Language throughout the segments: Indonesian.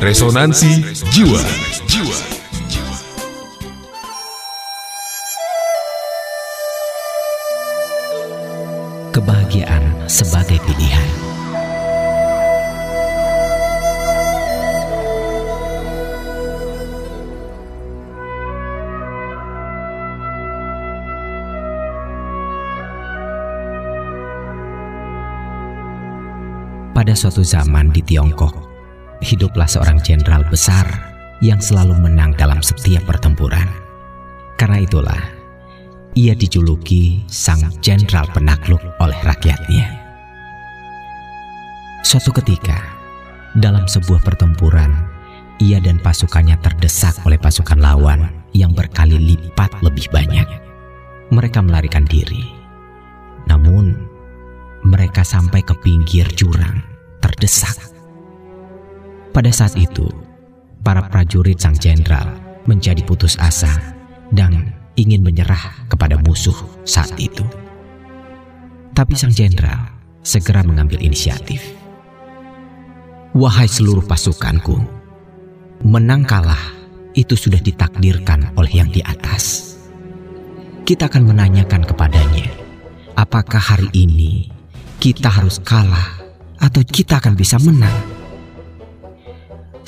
Resonansi Jiwa. Kebahagiaan sebagai pilihan. Pada suatu zaman di Tiongkok, hiduplah seorang jenderal besar yang selalu menang dalam setiap pertempuran. Karena itulah, ia dijuluki sang jenderal penakluk oleh rakyatnya. Suatu ketika, dalam sebuah pertempuran, ia dan pasukannya terdesak oleh pasukan lawan yang berkali lipat lebih banyak. Mereka melarikan diri. Namun, mereka sampai ke pinggir jurang, terdesak. Pada saat itu, para prajurit sang jenderal menjadi putus asa dan ingin menyerah kepada musuh saat itu. Tapi sang jenderal segera mengambil inisiatif. Wahai seluruh pasukanku, menang kalah itu sudah ditakdirkan oleh yang di atas. Kita akan menanyakan kepadanya, apakah hari ini kita harus kalah atau kita akan bisa menang?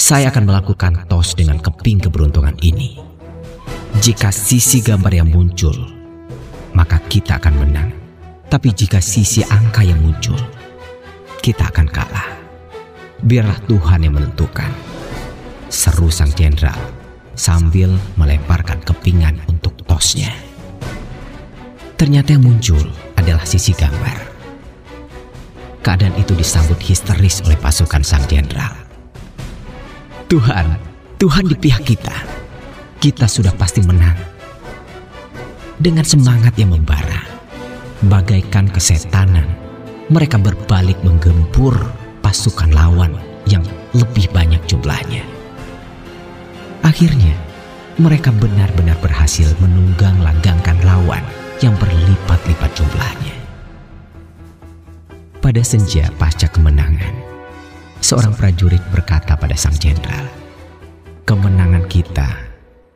Saya akan melakukan tos dengan keping keberuntungan ini. Jika sisi gambar yang muncul, maka kita akan menang. Tapi jika sisi angka yang muncul, kita akan kalah. Biarlah Tuhan yang menentukan. Seru sang jenderal sambil melemparkan kepingan untuk tosnya. Ternyata yang muncul adalah sisi gambar. Keadaan itu disambut histeris oleh pasukan sang jenderal. Tuhan, Tuhan di pihak kita. Kita sudah pasti menang. Dengan semangat yang membara, bagaikan kesetanan, mereka berbalik menggempur pasukan lawan yang lebih banyak jumlahnya. Akhirnya, mereka benar-benar berhasil menunggang langgangkan lawan yang berlipat-lipat jumlahnya. Pada senja pasca kemenangan, seorang prajurit berkata pada sang jenderal, "Kemenangan kita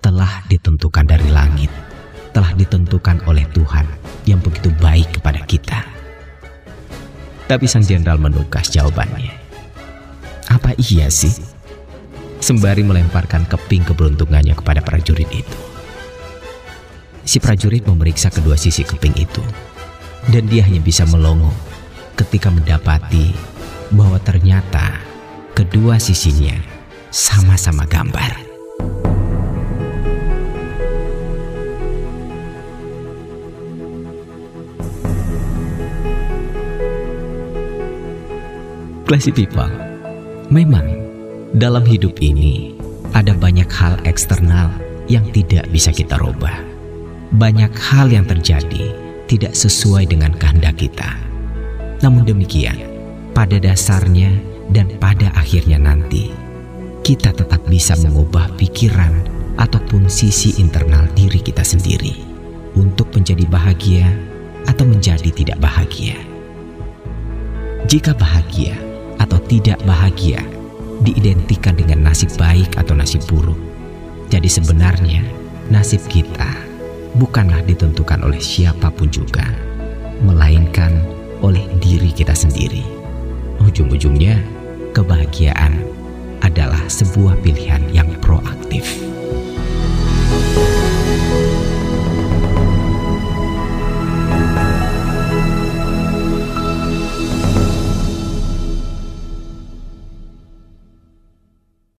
telah ditentukan dari langit, telah ditentukan oleh Tuhan yang begitu baik kepada kita." Tapi sang jenderal menukas jawabannya. Apa iya sih? Sembari melemparkan keping keberuntungannya kepada prajurit itu. Si prajurit memeriksa kedua sisi keping itu, dan dia hanya bisa melongo ketika mendapati bahwa ternyata kedua sisinya sama-sama gambar. Classy people, memang dalam hidup ini ada banyak hal eksternal yang tidak bisa kita rubah. Banyak hal yang terjadi tidak sesuai dengan kehendak kita. Namun demikian, pada dasarnya dan pada akhirnya nanti, kita tetap bisa mengubah pikiran ataupun sisi internal diri kita sendiri untuk menjadi bahagia atau menjadi tidak bahagia. Jika bahagia atau tidak bahagia diidentikan dengan nasib baik atau nasib buruk, jadi sebenarnya nasib kita bukanlah ditentukan oleh siapa pun juga, melainkan oleh diri kita sendiri. Ujung-ujungnya, kebahagiaan adalah sebuah pilihan